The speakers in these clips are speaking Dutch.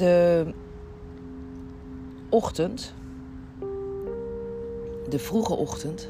de ochtend, de vroege ochtend.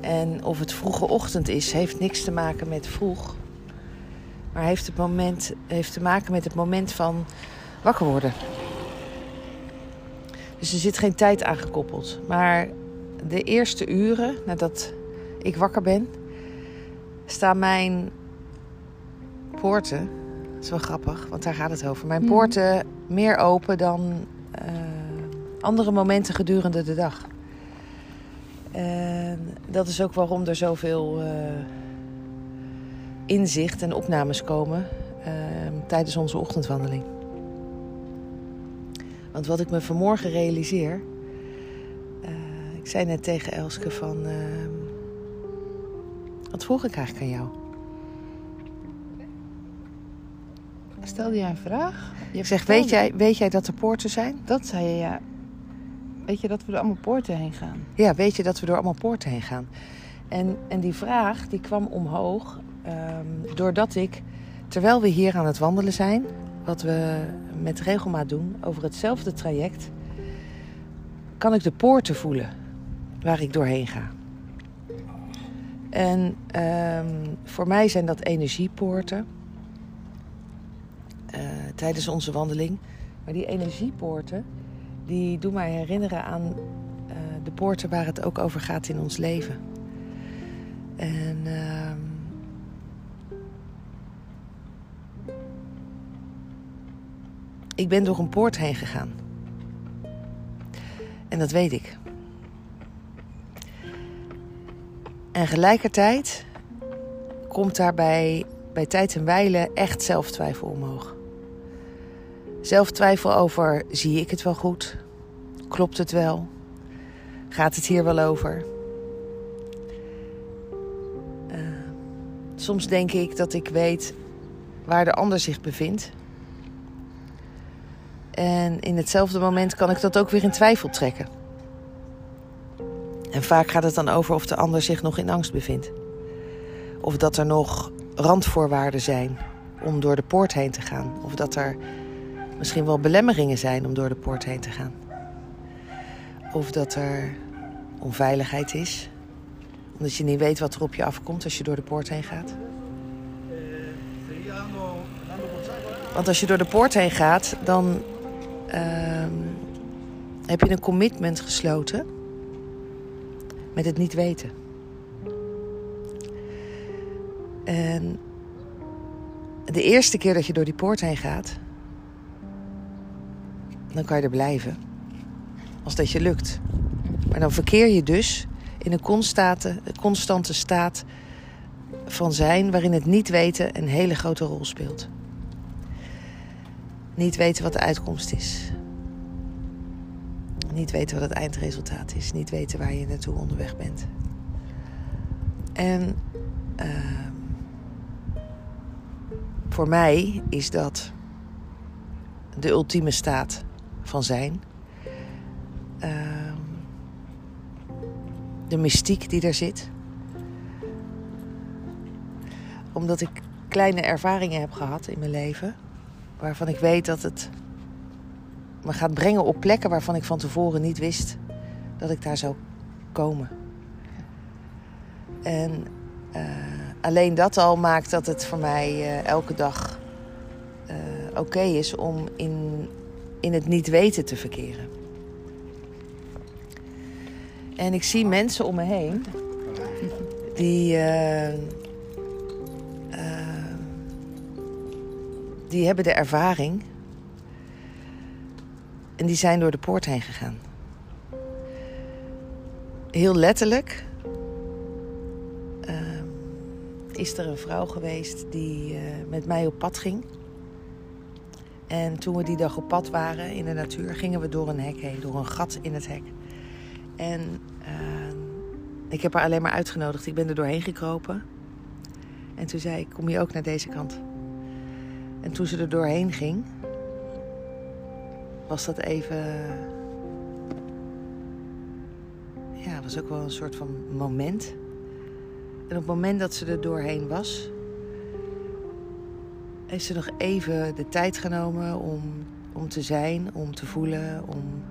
En of het vroege ochtend is, heeft niks te maken met vroeg. Maar heeft, het moment, heeft te maken met het moment van wakker worden. Dus er zit geen tijd aangekoppeld. Maar de eerste uren nadat ik wakker ben, staan mijn poorten. Dat is wel grappig, want daar gaat het over. Mijn Mhm. poorten meer open dan eh, andere momenten gedurende de dag. En dat is ook waarom er zoveel eh, inzicht en opnames komen eh, tijdens onze ochtendwandeling. Want wat ik me vanmorgen realiseer. eh, ik zei net tegen Elske van. eh, wat vroeg ik eigenlijk aan jou? Stelde jij een vraag? Je Ik zeg, weet jij, weet jij dat er poorten zijn? Dat zei je, ja. Weet je dat we er allemaal poorten heen gaan? Ja, weet je dat we door allemaal poorten heen gaan? En, en die vraag die kwam omhoog ehm, doordat ik, terwijl we hier aan het wandelen zijn, wat we met regelmaat doen, over hetzelfde traject, kan ik de poorten voelen waar ik doorheen ga. En ehm, voor mij zijn dat energiepoorten tijdens onze wandeling. Maar die energiepoorten, die doen mij herinneren aan eh, de poorten waar het ook over gaat in ons leven. En ehm, ik ben door een poort heen gegaan. En dat weet ik. En gelijkertijd komt daarbij bij tijd en wijle echt zelftwijfel omhoog. Zelftwijfel over, zie ik het wel goed? Klopt het wel? Gaat het hier wel over? Eh, soms denk ik dat ik weet waar de ander zich bevindt. En in hetzelfde moment kan ik dat ook weer in twijfel trekken. En vaak gaat het dan over of de ander zich nog in angst bevindt. Of dat er nog randvoorwaarden zijn om door de poort heen te gaan. Of dat er misschien wel belemmeringen zijn om door de poort heen te gaan. Of dat er onveiligheid is. Omdat je niet weet wat er op je afkomt als je door de poort heen gaat. Want als je door de poort heen gaat, dan ehm, heb je een commitment gesloten met het niet weten. En de eerste keer dat je door die poort heen gaat, dan kan je er blijven. Als dat je lukt. Maar dan verkeer je dus in een constante, constante staat van zijn waarin het niet weten een hele grote rol speelt. Niet weten wat de uitkomst is. Niet weten wat het eindresultaat is. Niet weten waar je naartoe onderweg bent. En ehm, voor mij is dat de ultieme staat van zijn. Ehm, de mystiek die er zit. Omdat ik kleine ervaringen heb gehad in mijn leven. Waarvan ik weet dat het me gaat brengen op plekken waarvan ik van tevoren niet wist dat ik daar zou komen. En eh, alleen dat al maakt dat het voor mij eh, elke dag eh, oké is om in, in het niet weten te verkeren. En ik zie mensen om me heen die. eh, eh, die hebben de ervaring. En die zijn door de poort heen gegaan. Heel letterlijk ehm, is er een vrouw geweest die eh, met mij op pad ging. En toen we die dag op pad waren in de natuur, gingen we door een hek heen, door een gat in het hek. En ehm, ik heb haar alleen maar uitgenodigd. Ik ben er doorheen gekropen. En toen zei ik, kom je ook naar deze kant? En toen ze er doorheen ging, was dat even. Ja, was ook wel een soort van moment. En op het moment dat ze er doorheen was, heeft ze nog even de tijd genomen om om te zijn, om te voelen, om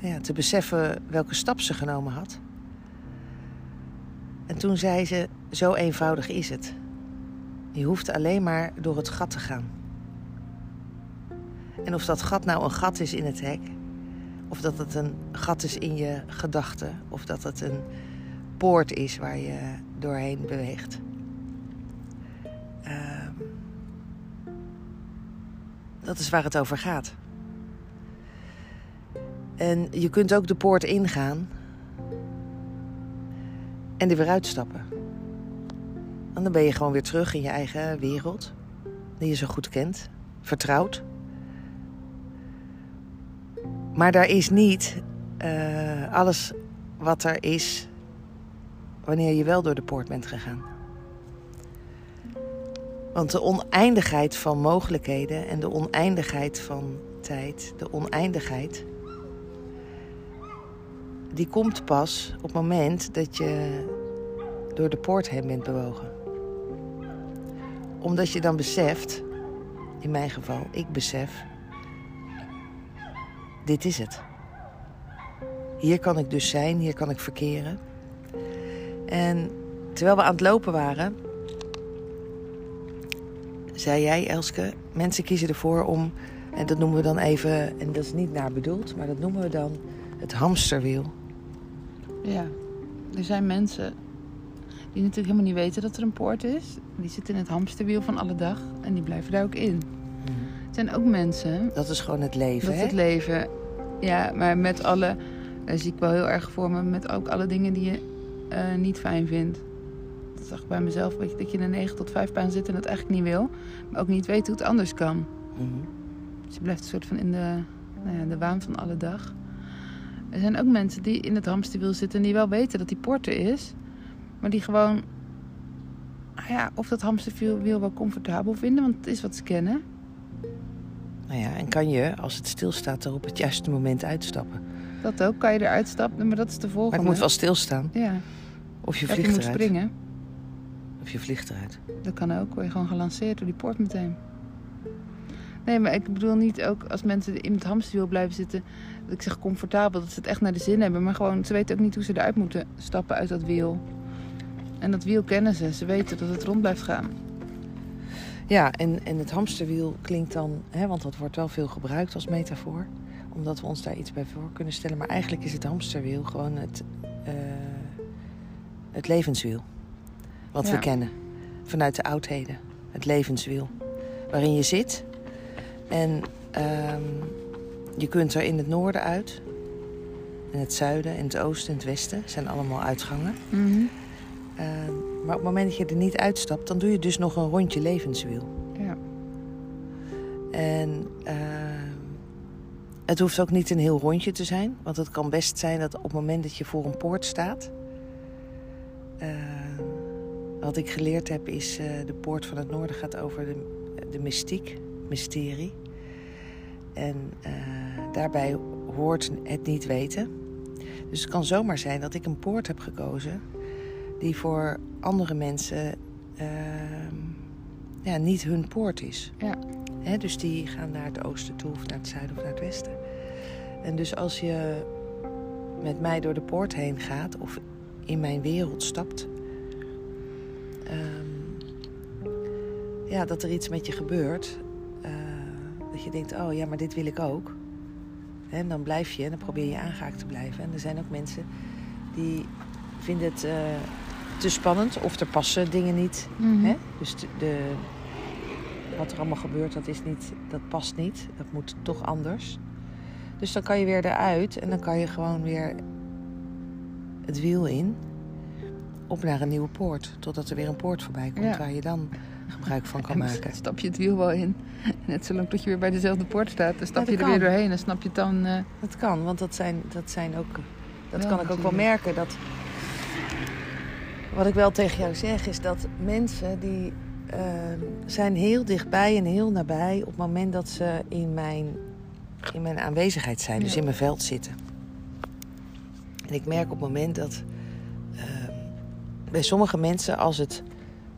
ja, te beseffen welke stap ze genomen had. En toen zei ze: Zo eenvoudig is het. Je hoeft alleen maar door het gat te gaan. En of dat gat nou een gat is in het hek, of dat het een gat is in je gedachten, of dat het een poort is waar je doorheen beweegt. Dat is waar het over gaat. En je kunt ook de poort ingaan en er weer uitstappen. En dan ben je gewoon weer terug in je eigen wereld, die je zo goed kent, vertrouwd. Maar daar is niet uh, alles wat er is wanneer je wel door de poort bent gegaan. Want de oneindigheid van mogelijkheden en de oneindigheid van tijd, de oneindigheid, die komt pas op het moment dat je door de poort heen bent bewogen. Omdat je dan beseft, in mijn geval, ik besef, dit is het. Hier kan ik dus zijn, hier kan ik verkeren. En terwijl we aan het lopen waren, zei jij, Elske, mensen kiezen ervoor om, en dat noemen we dan even, en dat is niet naar bedoeld, maar dat noemen we dan het hamsterwiel. Ja, er zijn mensen die natuurlijk helemaal niet weten dat er een poort is. Die zitten in het hamsterwiel van alle dag en die blijven daar ook in. Mhm. Er zijn ook mensen. Dat is gewoon het leven, Dat is hè? het leven. Ja, maar met alle. Daar zie ik wel heel erg voor me. Met ook alle dingen die je eh, niet fijn vindt. Dat zag ik bij mezelf. Weet je, dat je in een 9 tot 5 baan zit en dat eigenlijk niet wil. Maar ook niet weet hoe het anders kan. Mhm. Dus je blijft een soort van in de, nou ja, de waan van alle dag. Er zijn ook mensen die in het hamsterwiel zitten en die wel weten dat die poort er is. Maar die gewoon, nou ja, of dat hamsterwiel wel comfortabel vinden, want het is wat ze kennen. Nou ja, en kan je, als het stilstaat, er op het juiste moment uitstappen. Dat ook, kan je eruit stappen, maar dat is de volgende. Maar ik moet wel stilstaan. Ja, Of je of je vliegt moet eruit. springen. Of je vliegt eruit. Dat kan ook, word je gewoon gelanceerd door die poort meteen. Nee, maar ik bedoel niet ook als mensen in het hamsterwiel blijven zitten... dat ik zeg comfortabel, dat ze het echt naar de zin hebben. Maar gewoon, ze weten ook niet hoe ze eruit moeten stappen uit dat wiel. En dat wiel kennen ze. Ze weten dat het rond blijft gaan. Ja, en, en het hamsterwiel klinkt dan, hè, want dat wordt wel veel gebruikt als metafoor, omdat we ons daar iets bij voor kunnen stellen. Maar eigenlijk is het hamsterwiel gewoon het, eh, het levenswiel. Wat we kennen vanuit de oudheden. Het levenswiel. Waarin je zit en ehm, je kunt er in het noorden uit, in het zuiden, in het oosten, in het westen. zijn allemaal uitgangen. Eh, maar op het moment dat je er niet uitstapt, dan doe je dus nog een rondje levenswiel. Ja. En eh, het hoeft ook niet een heel rondje te zijn. Want het kan best zijn dat op het moment dat je voor een poort staat. Wat ik geleerd heb is, eh, de poort van het noorden gaat over de, de mystiek, mysterie. En eh, daarbij hoort het niet weten. Dus het kan zomaar zijn dat ik een poort heb gekozen die voor andere mensen ehm, ja, niet hun poort is. Ja. Dus die gaan naar het oosten toe, of naar het zuiden of naar het westen. En dus als je met mij door de poort heen gaat, of in mijn wereld stapt, ehm, ja, dat er iets met je gebeurt. eh, dat je denkt, oh ja, maar dit wil ik ook. En dan blijf je en dan probeer je aangehaakt te blijven. En er zijn ook mensen die vinden het eh, te spannend of er passen dingen niet. Mhm. Hè? Dus de, de, wat er allemaal gebeurt, dat, is niet, dat past niet. Dat moet toch anders. Dus dan kan je weer eruit en dan kan je gewoon weer het wiel in. Op naar een nieuwe poort. Totdat er weer een poort voorbij komt Ja. waar je dan gebruik van kan dan maken. stap je het wiel wel in. Net zolang tot je weer bij dezelfde poort staat. Dan stap Ja, je dat er weer doorheen en snap je het dan... eh, Dat kan, want dat zijn, dat zijn ook. Dat Wel kan ik ook wel merken. Dat, wat ik wel tegen jou zeg, is dat mensen die ehm, zijn heel dichtbij en heel nabij op het moment dat ze in mijn, in mijn aanwezigheid zijn, dus in mijn veld zitten. En ik merk op het moment dat bij sommige mensen, als het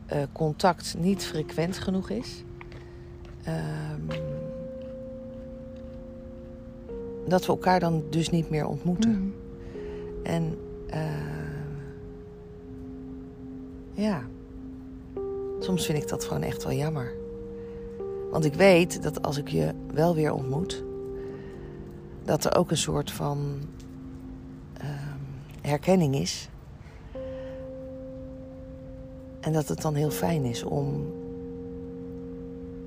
eh, contact niet frequent genoeg is, eh, ehm, dat we elkaar dan dus niet meer ontmoeten. Mhm. En eh, ja, soms vind ik dat gewoon echt wel jammer. Want ik weet dat als ik je wel weer ontmoet, dat er ook een soort van ehm, herkenning is. En dat het dan heel fijn is om,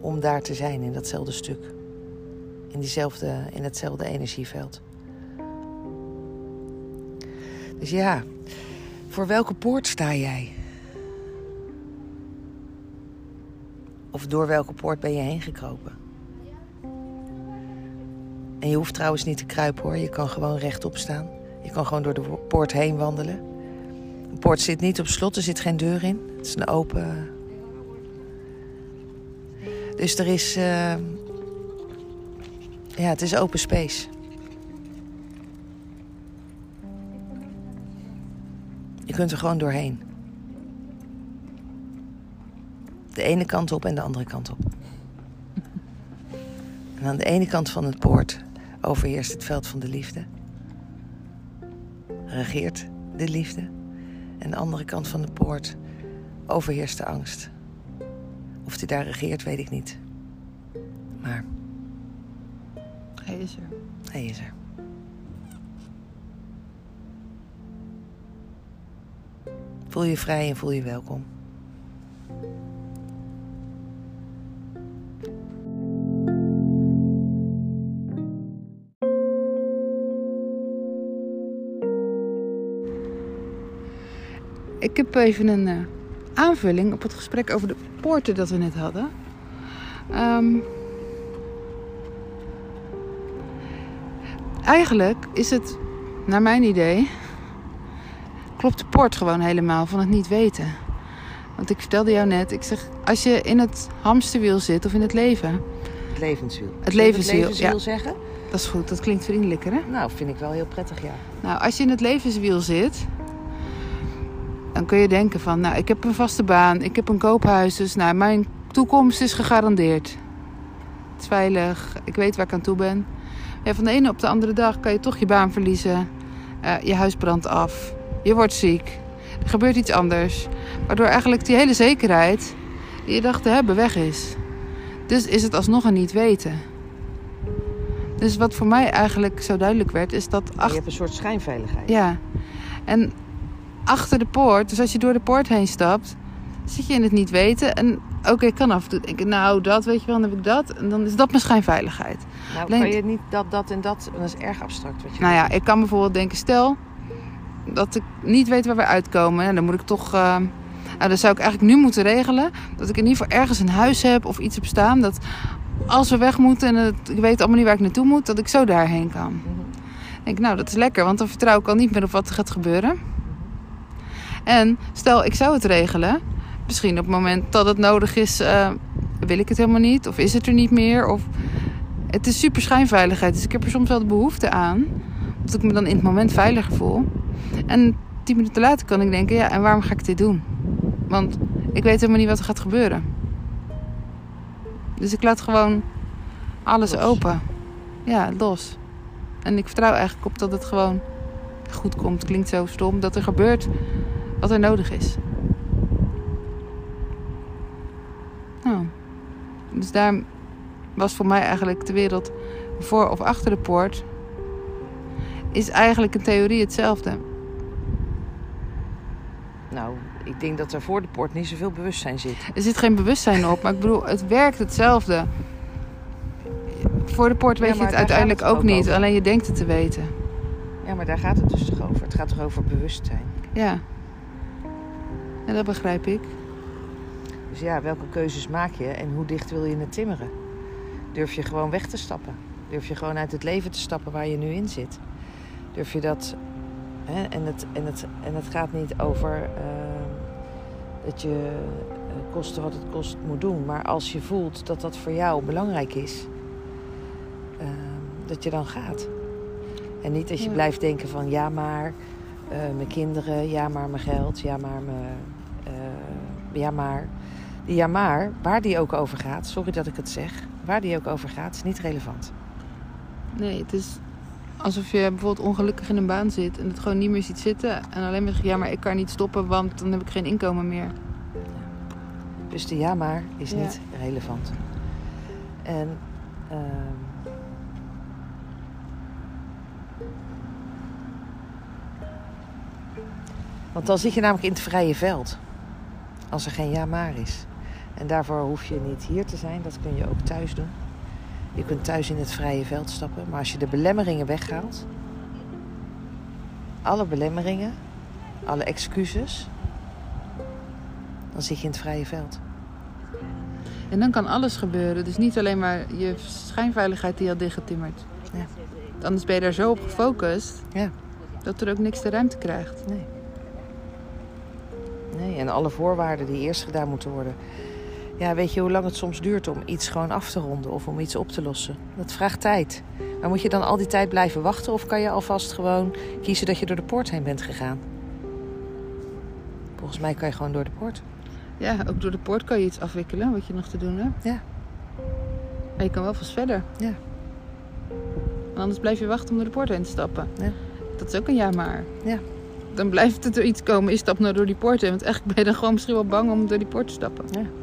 om daar te zijn in datzelfde stuk. In, diezelfde, in hetzelfde energieveld. Dus ja, voor welke poort sta jij? Of door welke poort ben je heen gekropen? En je hoeft trouwens niet te kruipen hoor. Je kan gewoon rechtop staan. Je kan gewoon door de poort heen wandelen. Poort zit niet op slot, er zit geen deur in. Het is een open. Dus er is. Uh... Ja, het is open space. Je kunt er gewoon doorheen. De ene kant op en de andere kant op. En aan de ene kant van het poort overheerst het veld van de liefde. Regeert de liefde. En de andere kant van de poort overheerst de angst. Of die daar regeert, weet ik niet. Maar Hij is er. hij is er. Voel je vrij en voel je welkom. Ik heb even een eh, aanvulling op het gesprek over de poorten dat we net hadden. Ehm, eigenlijk is het, naar mijn idee, klopt de poort gewoon helemaal van het niet weten. Want ik vertelde jou net, ik zeg, als je in het hamsterwiel zit of in het leven, Het levenswiel. Het levenswiel ja. zeggen? dat is goed, dat klinkt vriendelijker hè? Nou, vind ik wel heel prettig, ja. Nou, als je in het levenswiel zit, dan kun je denken van, nou, ik heb een vaste baan, ik heb een koophuis, dus nou, mijn toekomst is gegarandeerd. Het is veilig, ik weet waar ik aan toe ben. Ja, van de ene op de andere dag kan je toch je baan verliezen, eh, je huis brandt af, je wordt ziek, er gebeurt iets anders, waardoor eigenlijk die hele zekerheid die je dacht te hebben weg is. Dus is het alsnog een niet weten. Dus wat voor mij eigenlijk zo duidelijk werd, is dat Je hebt een soort schijnveiligheid. ja. En achter de poort, dus als je door de poort heen stapt, zit je in het niet weten. En oké, ik kan af en toe denken, nou dat weet je wel, dan heb ik dat. En dan is dat mijn schijnveiligheid. Nou, Alleen- kan je niet dat, dat en dat... Dat is erg abstract wat je Nou ja, ik kan bijvoorbeeld denken, stel dat ik niet weet waar we uitkomen. En dan moet ik toch, eh, nou dan zou ik eigenlijk nu moeten regelen. Dat ik in ieder geval ergens een huis heb of iets heb staan. Dat als we weg moeten en het, ik weet allemaal niet waar ik naartoe moet, dat ik zo daarheen kan. Mhm. Ik denk, nou, dat is lekker, want dan vertrouw ik al niet meer op wat er gaat gebeuren. En stel, ik zou het regelen. Misschien op het moment dat het nodig is, eh, wil ik het helemaal niet. Of is het er niet meer. Of... Het is super schijnveiligheid. Dus ik heb er soms wel de behoefte aan. Dat ik me dan in het moment veiliger voel. En tien minuten later kan ik denken, ja, en waarom ga ik dit doen? Want ik weet helemaal niet wat er gaat gebeuren. Dus ik laat gewoon alles Los. open. Ja, los. En ik vertrouw eigenlijk op dat het gewoon goed komt. Klinkt zo stom. Dat er gebeurt wat er nodig is. Nou, dus daar was voor mij eigenlijk de wereld voor of achter de poort. Is eigenlijk in theorie hetzelfde. Nou, ik denk dat er voor de poort niet zoveel bewustzijn zit. Er zit geen bewustzijn op, maar ik bedoel, het werkt hetzelfde. Voor de poort weet Ja, je het uiteindelijk het ook ook niet, over. alleen je denkt het te weten. Ja, maar daar gaat het dus toch over. Het gaat toch over bewustzijn. Ja. En dat begrijp ik. Dus ja, welke keuzes maak je en hoe dicht wil je het timmeren? Durf je gewoon weg te stappen? Durf je gewoon uit het leven te stappen waar je nu in zit? Durf je dat... Hè? En, het, en, het, en het gaat niet over eh, dat je eh, koste wat het kost moet doen. Maar als je voelt dat dat voor jou belangrijk is, eh, dat je dan gaat. En niet dat je blijft denken van ja maar eh, mijn kinderen, ja maar mijn geld, ja maar mijn... ja maar Die ja maar, waar die ook over gaat, sorry dat ik het zeg, waar die ook over gaat, is niet relevant. Nee, het is alsof je bijvoorbeeld ongelukkig in een baan zit en het gewoon niet meer ziet zitten. En alleen maar zegt, ja, maar ik kan niet stoppen, want dan heb ik geen inkomen meer. Dus de ja maar is Ja. niet relevant. En ehm, want dan zit je namelijk in het vrije veld. Als er geen ja maar is. En daarvoor hoef je niet hier te zijn. Dat kun je ook thuis doen. Je kunt thuis in het vrije veld stappen. Maar als je de belemmeringen weghaalt. Alle belemmeringen. Alle excuses. Dan zit je in het vrije veld. En dan kan alles gebeuren. Dus niet alleen maar je schijnveiligheid die je had dichtgetimmerd. Ja. Anders ben je daar zo op gefocust Ja. dat er ook niks de ruimte krijgt. Nee. Nee, en alle voorwaarden die eerst gedaan moeten worden. Ja, weet je hoe lang het soms duurt om iets gewoon af te ronden of om iets op te lossen? Dat vraagt tijd. Maar moet je dan al die tijd blijven wachten of kan je alvast gewoon kiezen dat je door de poort heen bent gegaan? Volgens mij kan je gewoon door de poort. Ja, ook door de poort kan je iets afwikkelen wat je nog te doen hebt. Ja. Maar je kan wel vast verder. Ja. En anders blijf je wachten om door de poort heen te stappen. Ja. Dat is ook een ja maar. Ja. Dan blijft het er iets komen. Je stapt nou door die poort. Want eigenlijk ben je dan gewoon misschien wel bang om door die poort te stappen. Ja.